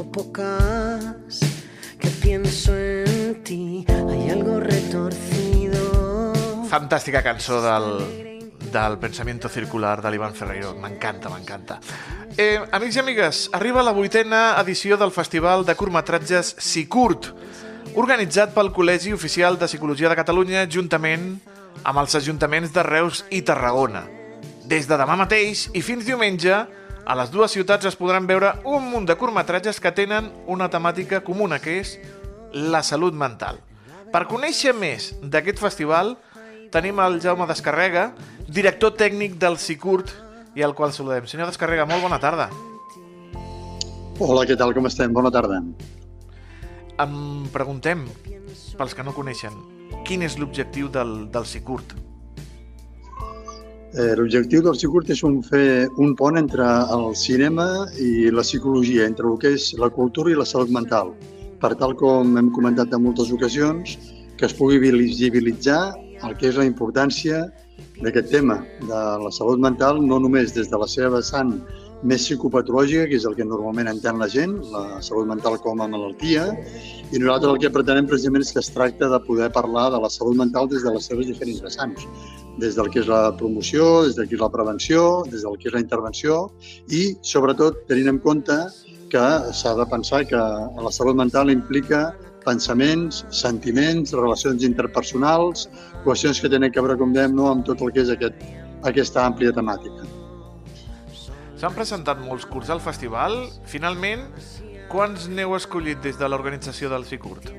tampoco pocas, que pienso en ti. Hay algo retorcido. Fantàstica cançó del, del Pensamiento Circular de l'Ivan Ferreiro. M'encanta, m'encanta. Eh, amics i amigues, arriba la vuitena edició del Festival de Curtmetratges Sicurt, organitzat pel Col·legi Oficial de Psicologia de Catalunya juntament amb els ajuntaments de Reus i Tarragona. Des de demà mateix i fins diumenge, a les dues ciutats es podran veure un munt de curtmetratges que tenen una temàtica comuna, que és la salut mental. Per conèixer més d'aquest festival, tenim el Jaume Descarrega, director tècnic del Sicurt, i al qual saludem. Senyor Descarrega, molt bona tarda. Hola, què tal, com estem? Bona tarda. Em preguntem, pels que no coneixen, quin és l'objectiu del, del Sicurt? Eh, L'objectiu del Sicurt és un, fer un pont entre el cinema i la psicologia, entre el que és la cultura i la salut mental, per tal com hem comentat en moltes ocasions, que es pugui visibilitzar el que és la importància d'aquest tema de la salut mental, no només des de la seva vessant més psicopatològica, que és el que normalment entén la gent, la salut mental com a malaltia, i nosaltres el que pretenem precisament és que es tracta de poder parlar de la salut mental des de les seves diferents vessants, des del que és la promoció, des del que és la prevenció, des del que és la intervenció i, sobretot, tenint en compte que s'ha de pensar que la salut mental implica pensaments, sentiments, relacions interpersonals, qüestions que tenen a veure, com dèiem, no, amb tot el que és aquest, aquesta àmplia temàtica. S'han presentat molts curts al festival. Finalment, quants n'heu escollit des de l'organització del Sicurt?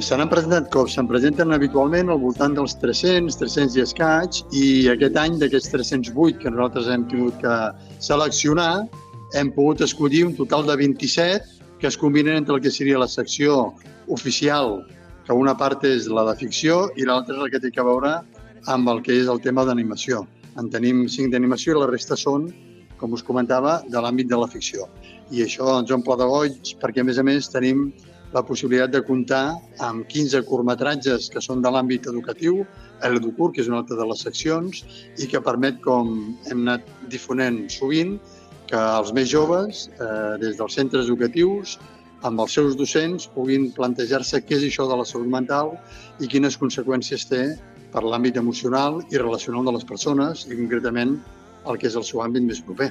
Se n'han presentat cops, se'n presenten habitualment al voltant dels 300, 300 i escaig, i aquest any d'aquests 308 que nosaltres hem tingut que seleccionar, hem pogut escollir un total de 27 que es combinen entre el que seria la secció oficial, que una part és la de ficció i l'altra és el que té a veure amb el que és el tema d'animació. En tenim 5 d'animació i la resta són, com us comentava, de l'àmbit de la ficció. I això ens omple de goig perquè, a més a més, tenim la possibilitat de comptar amb 15 curtmetratges que són de l'àmbit educatiu, l'Educur, que és una altra de les seccions, i que permet, com hem anat difonent sovint, que els més joves, eh, des dels centres educatius, amb els seus docents, puguin plantejar-se què és això de la salut mental i quines conseqüències té per l'àmbit emocional i relacional de les persones i concretament el que és el seu àmbit més proper.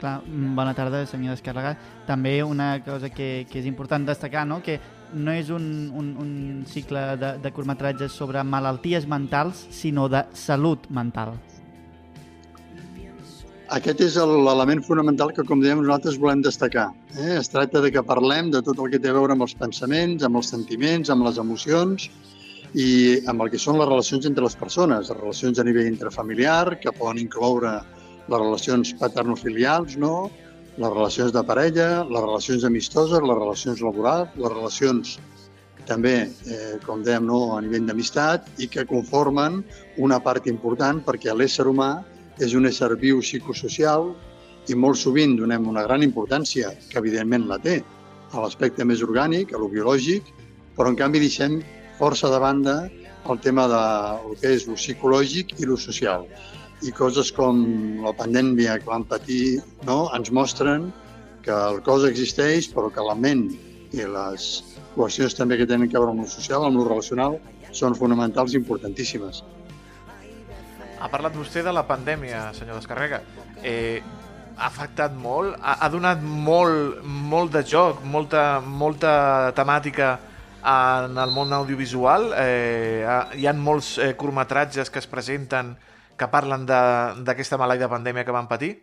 Clar, mm, bona tarda, senyor Descarregat. També una cosa que, que és important destacar, no? que no és un, un, un cicle de, de curtmetratges sobre malalties mentals, sinó de salut mental. Aquest és l'element fonamental que, com dèiem, nosaltres volem destacar. Eh? Es tracta de que parlem de tot el que té a veure amb els pensaments, amb els sentiments, amb les emocions i amb el que són les relacions entre les persones, les relacions a nivell intrafamiliar, que poden incloure les relacions paternofilials, no? les relacions de parella, les relacions amistoses, les relacions laborals, les relacions també, eh, com dèiem, no? a nivell d'amistat i que conformen una part important perquè l'ésser humà és un ésser viu psicosocial i molt sovint donem una gran importància, que evidentment la té, a l'aspecte més orgànic, a lo biològic, però en canvi deixem força de banda el tema de el que és lo psicològic i lo social. I coses com la pandèmia que vam patir no, ens mostren que el cos existeix, però que la ment i les qüestions també que tenen a veure amb lo social, amb lo relacional, són fonamentals i importantíssimes. Ha parlat vostè de la pandèmia, senyor Descarrega. Eh, ha afectat molt, ha, ha donat molt, molt de joc, molta, molta temàtica en el món audiovisual. Eh, hi ha molts eh, curtmetratges que es presenten que parlen d'aquesta maleida pandèmia que van patir?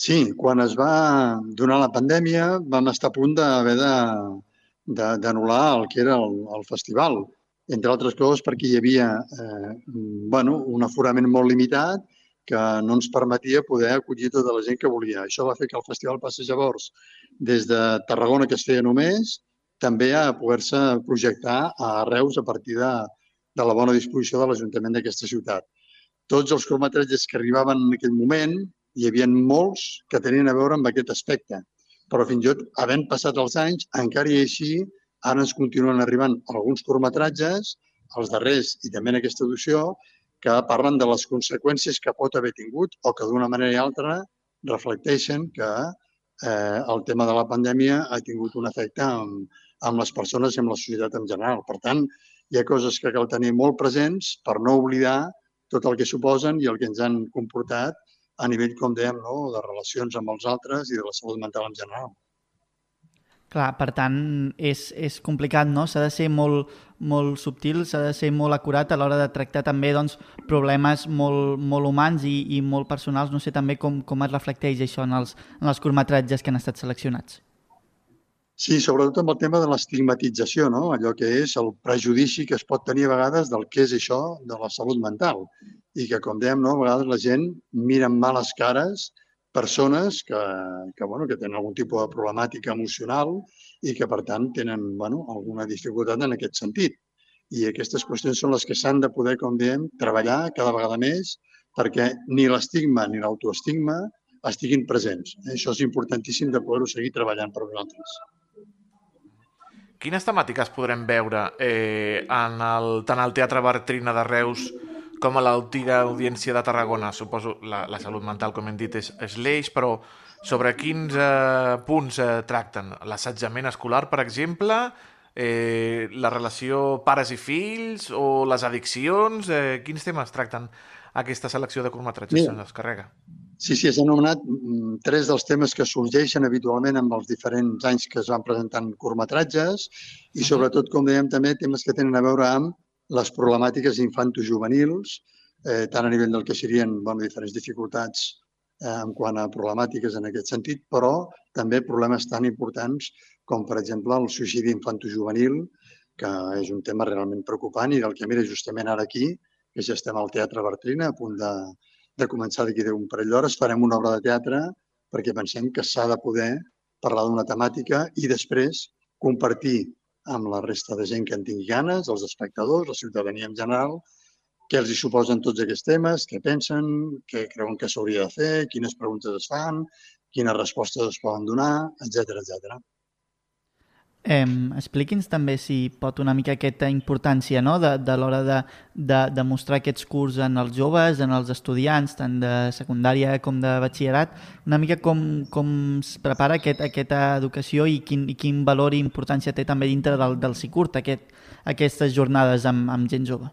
Sí, quan es va donar la pandèmia vam estar a punt d'haver d'anul·lar el que era el, el festival entre altres coses perquè hi havia eh, bueno, un aforament molt limitat que no ens permetia poder acollir tota la gent que volia. Això va fer que el festival passés llavors des de Tarragona, que es feia només, també a poder-se projectar a Reus a partir de, de la bona disposició de l'Ajuntament d'aquesta ciutat. Tots els curtmetratges que arribaven en aquell moment, hi havia molts que tenien a veure amb aquest aspecte. Però fins i tot, havent passat els anys, encara i així Ara ens continuen arribant alguns curtmetratges, els darrers i també en aquesta edició, que parlen de les conseqüències que pot haver tingut o que d'una manera i altra reflecteixen que eh, el tema de la pandèmia ha tingut un efecte amb, amb les persones i amb la societat en general. Per tant, hi ha coses que cal tenir molt presents per no oblidar tot el que suposen i el que ens han comportat a nivell, com dèiem, no, de relacions amb els altres i de la salut mental en general. Clar, per tant, és, és complicat, no? S'ha de ser molt, molt subtil, s'ha de ser molt acurat a l'hora de tractar també doncs, problemes molt, molt humans i, i molt personals. No sé també com, com es reflecteix això en els, en els curtmetratges que han estat seleccionats. Sí, sobretot amb el tema de l'estigmatització, no? allò que és el prejudici que es pot tenir a vegades del que és això de la salut mental. I que, com dèiem, no? a vegades la gent mira amb males cares persones que, que, bueno, que tenen algun tipus de problemàtica emocional i que, per tant, tenen bueno, alguna dificultat en aquest sentit. I aquestes qüestions són les que s'han de poder, com diem, treballar cada vegada més perquè ni l'estigma ni l'autoestigma estiguin presents. Això és importantíssim de poder-ho seguir treballant per nosaltres. Quines temàtiques podrem veure eh, en el, tant al Teatre Bartrina de Reus a l'antiga audiència de Tarragona. Suposo la, la salut mental, com hem dit, és, és l'eix, però sobre quins eh, punts eh, tracten? L'assetjament escolar, per exemple, eh, la relació pares i fills o les addiccions? Eh, quins temes tracten aquesta selecció de curtmetratges que es carrega? Sí, sí, has anomenat mm, tres dels temes que sorgeixen habitualment amb els diferents anys que es van presentant curtmetratges i sobretot, com dèiem també, temes que tenen a veure amb les problemàtiques infantojuvenils, eh, tant a nivell del que serien bueno, diferents dificultats eh, en quant a problemàtiques en aquest sentit, però també problemes tan importants com, per exemple, el suïcidi infantojuvenil, que és un tema realment preocupant i del que, mira, justament ara aquí, que ja estem al Teatre Bertrina, a punt de, de començar d'aquí d'un parell d'hores, farem una obra de teatre perquè pensem que s'ha de poder parlar d'una temàtica i després compartir amb la resta de gent que en tingui ganes, els espectadors, la ciutadania en general, què els hi suposen tots aquests temes, què pensen, què creuen que s'hauria de fer, quines preguntes es fan, quines respostes es poden donar, etc etc. Eh, Expliqui'ns també si pot una mica aquesta importància no? de, de l'hora de, de, de mostrar aquests curs en els joves, en els estudiants, tant de secundària com de batxillerat, una mica com, com es prepara aquest, aquesta educació i quin, i quin valor i importància té també dintre del, del CICURT aquest, aquestes jornades amb, amb gent jove.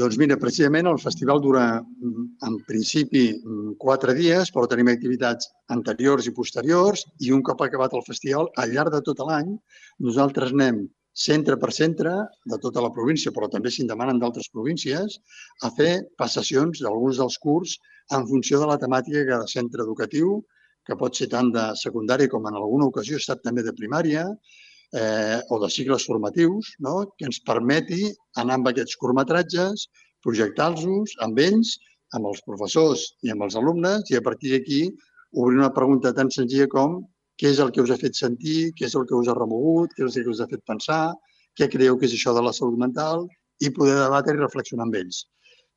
Doncs mira, precisament el festival dura mm, en principi mm, quatre dies, però tenim activitats anteriors i posteriors i un cop acabat el festival, al llarg de tot l'any, nosaltres anem centre per centre de tota la província, però també si en demanen d'altres províncies, a fer passacions d'alguns dels curs en funció de la temàtica de cada centre educatiu, que pot ser tant de secundària com en alguna ocasió ha estat també de primària, eh, o de cicles formatius, no? que ens permeti anar amb aquests curtmetratges, projectar-los amb ells, amb els professors i amb els alumnes, i a partir d'aquí obrir una pregunta tan senzilla com què és el que us ha fet sentir, què és el que us ha remogut, què és el que us ha fet pensar, què creieu que és això de la salut mental i poder debatre i reflexionar amb ells.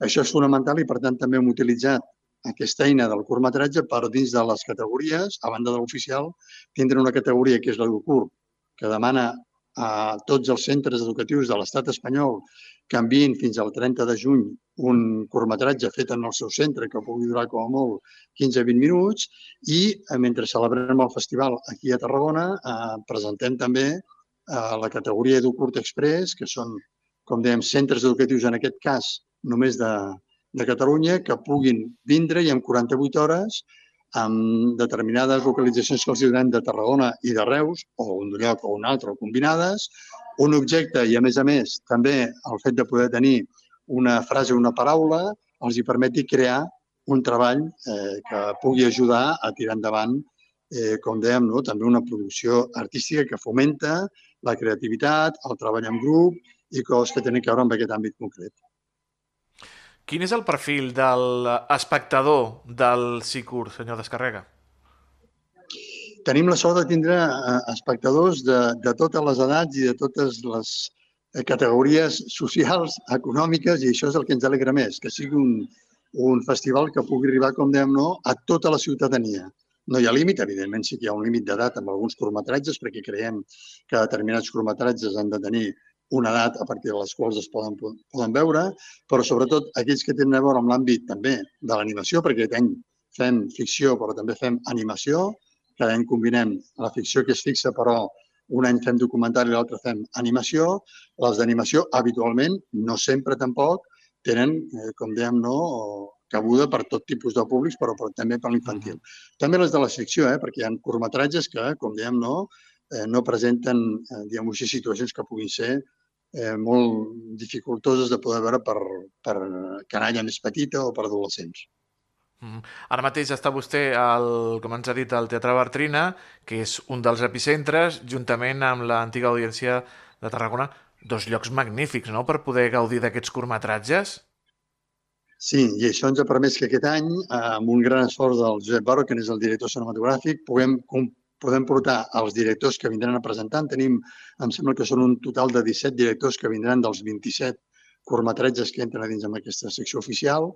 Això és fonamental i, per tant, també hem utilitzat aquesta eina del curtmetratge per dins de les categories, a banda de l'oficial, tindre una categoria que és la curt, que demana a tots els centres educatius de l'estat espanyol que enviïn fins al 30 de juny un curtmetratge fet en el seu centre que pugui durar com a molt 15-20 minuts i eh, mentre celebrem el festival aquí a Tarragona eh, presentem també eh, la categoria EduCurt Express, que són, com dèiem, centres educatius en aquest cas només de, de Catalunya que puguin vindre i en 48 hores amb determinades localitzacions que els donem de Tarragona i de Reus, o un lloc o un altre, o combinades, un objecte i, a més a més, també el fet de poder tenir una frase o una paraula els hi permeti crear un treball eh, que pugui ajudar a tirar endavant, eh, com dèiem, no? també una producció artística que fomenta la creativitat, el treball en grup i coses que tenen a veure amb aquest àmbit concret. Quin és el perfil de l'espectador del Sicur, senyor Descarrega? Tenim la sort de tindre eh, espectadors de, de totes les edats i de totes les eh, categories socials, econòmiques, i això és el que ens alegra més, que sigui un, un festival que pugui arribar, com dèiem, no, a tota la ciutadania. No hi ha límit, evidentment sí que hi ha un límit d'edat amb alguns curtmetratges, perquè creiem que determinats curtmetratges han de tenir una edat a partir de les quals es poden, poden veure, però sobretot aquells que tenen a veure amb l'àmbit també de l'animació, perquè any fem ficció però també fem animació, cada any combinem la ficció que és fixa però un any fem documentari i l'altre fem animació. Les d'animació habitualment, no sempre tampoc, tenen, eh, com dèiem, no, cabuda per tot tipus de públics, però, però també per l'infantil. També les de la ficció, eh, perquè hi ha curtmetratges que, com dèiem, no, eh, no presenten, eh, diguem així, situacions que puguin ser eh, molt dificultoses de poder veure per, per canalla més petita o per adolescents. Mm. Ara mateix està vostè, al, com ens ha dit, al Teatre Bartrina, que és un dels epicentres, juntament amb l'antiga audiència de Tarragona, dos llocs magnífics, no?, per poder gaudir d'aquests curtmetratges. Sí, i això ens ha permès que aquest any, amb un gran esforç del Josep Barro, que és el director cinematogràfic, puguem podem portar els directors que vindran a presentar. En tenim, em sembla que són un total de 17 directors que vindran dels 27 curtmetratges que entren a dins amb aquesta secció oficial.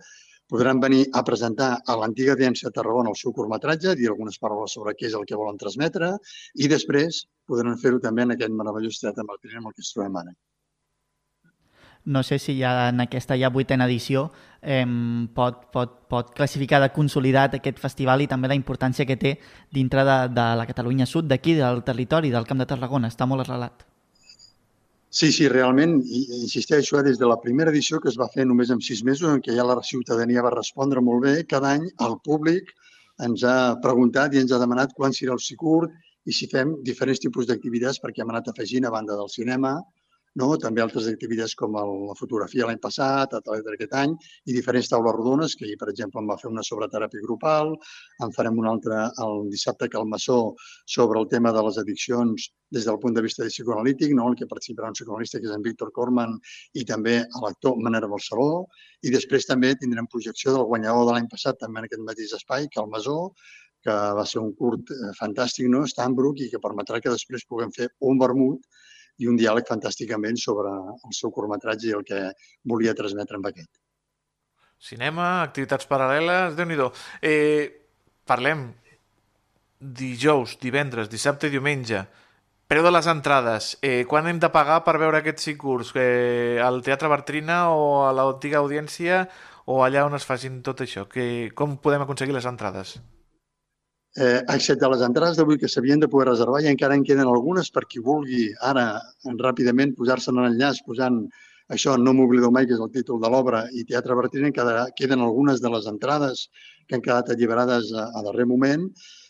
Podran venir a presentar a l'antiga audiència de Tarragona el seu curtmetratge, dir algunes paraules sobre què és el que volen transmetre i després podran fer-ho també en aquest meravellós teatre amb el que ens trobem ara no sé si ja en aquesta ja vuitena edició eh, pot, pot, pot classificar de consolidat aquest festival i també la importància que té dintre de, de la Catalunya Sud, d'aquí, del territori, del Camp de Tarragona. Està molt arrelat. Sí, sí, realment, insisteixo, eh, des de la primera edició que es va fer només en sis mesos, en què ja la ciutadania va respondre molt bé, cada any el públic ens ha preguntat i ens ha demanat quan serà el Sicurt i si fem diferents tipus d'activitats perquè hem anat afegint, a banda del cinema, no? també altres activitats com el, la fotografia l'any passat, a través d'aquest any, i diferents taules rodones, que per exemple, em va fer una sobre teràpia grupal, en farem una altra el dissabte que el Massó sobre el tema de les addiccions des del punt de vista de psicoanalític, no? el que participarà un psicoanalista que és en Víctor Corman i també l'actor Manera Barceló, i després també tindrem projecció del guanyador de l'any passat, també en aquest mateix espai, que el Masó, que va ser un curt eh, fantàstic, no? Stambrook, i que permetrà que després puguem fer un vermut i un diàleg fantàsticament sobre el seu curtmetratge i el que volia transmetre amb aquest. Cinema, activitats paral·leles, déu nhi eh, Parlem dijous, divendres, dissabte i diumenge. Preu de les entrades. Eh, quan hem de pagar per veure aquests cicurs? Eh, al Teatre Bartrina o a l'antiga audiència o allà on es facin tot això? Que, com podem aconseguir les entrades? Eh, excepte les entrades d'avui que s'havien de poder reservar i encara en queden algunes per qui vulgui ara ràpidament posar-se en l'enllaç posant això, No m'oblido mai, que és el títol de l'obra, i Teatre Bertinen, queden algunes de les entrades que han quedat alliberades a, a darrer moment.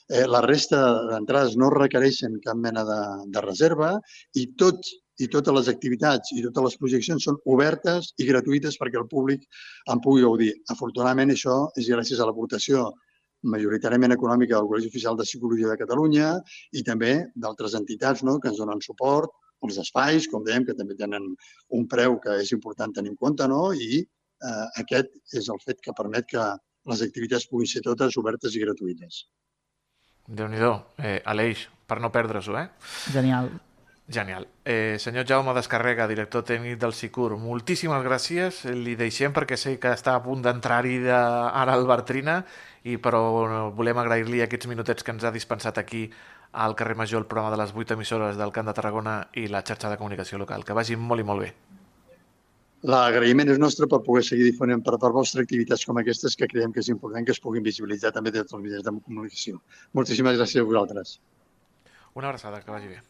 Eh, la resta d'entrades no requereixen cap mena de, de reserva i tots i totes les activitats i totes les projeccions són obertes i gratuïtes perquè el públic en pugui gaudir. Afortunadament, això és gràcies a l'aportació majoritàriament econòmica del Col·legi Oficial de Psicologia de Catalunya i també d'altres entitats no, que ens donen suport, els espais, com dèiem, que també tenen un preu que és important tenir en compte, no? i eh, aquest és el fet que permet que les activitats puguin ser totes obertes i gratuïtes. Déu-n'hi-do. Eh, Aleix, per no perdre-s'ho, eh? Genial. Genial. Eh, senyor Jaume Descarrega, director tècnic del SICUR, moltíssimes gràcies. Li deixem perquè sé que està a punt d'entrar-hi de... ara al Bartrina, i però volem agrair-li aquests minutets que ens ha dispensat aquí al carrer Major, el programa de les 8 emissores del Camp de Tarragona i la xarxa de comunicació local. Que vagi molt i molt bé. L'agraïment és nostre per poder seguir difonent per part vostra activitats com aquestes que creiem que és important que es puguin visibilitzar també des dels mitjans de comunicació. Moltíssimes gràcies a vosaltres. Una abraçada, que vagi bé.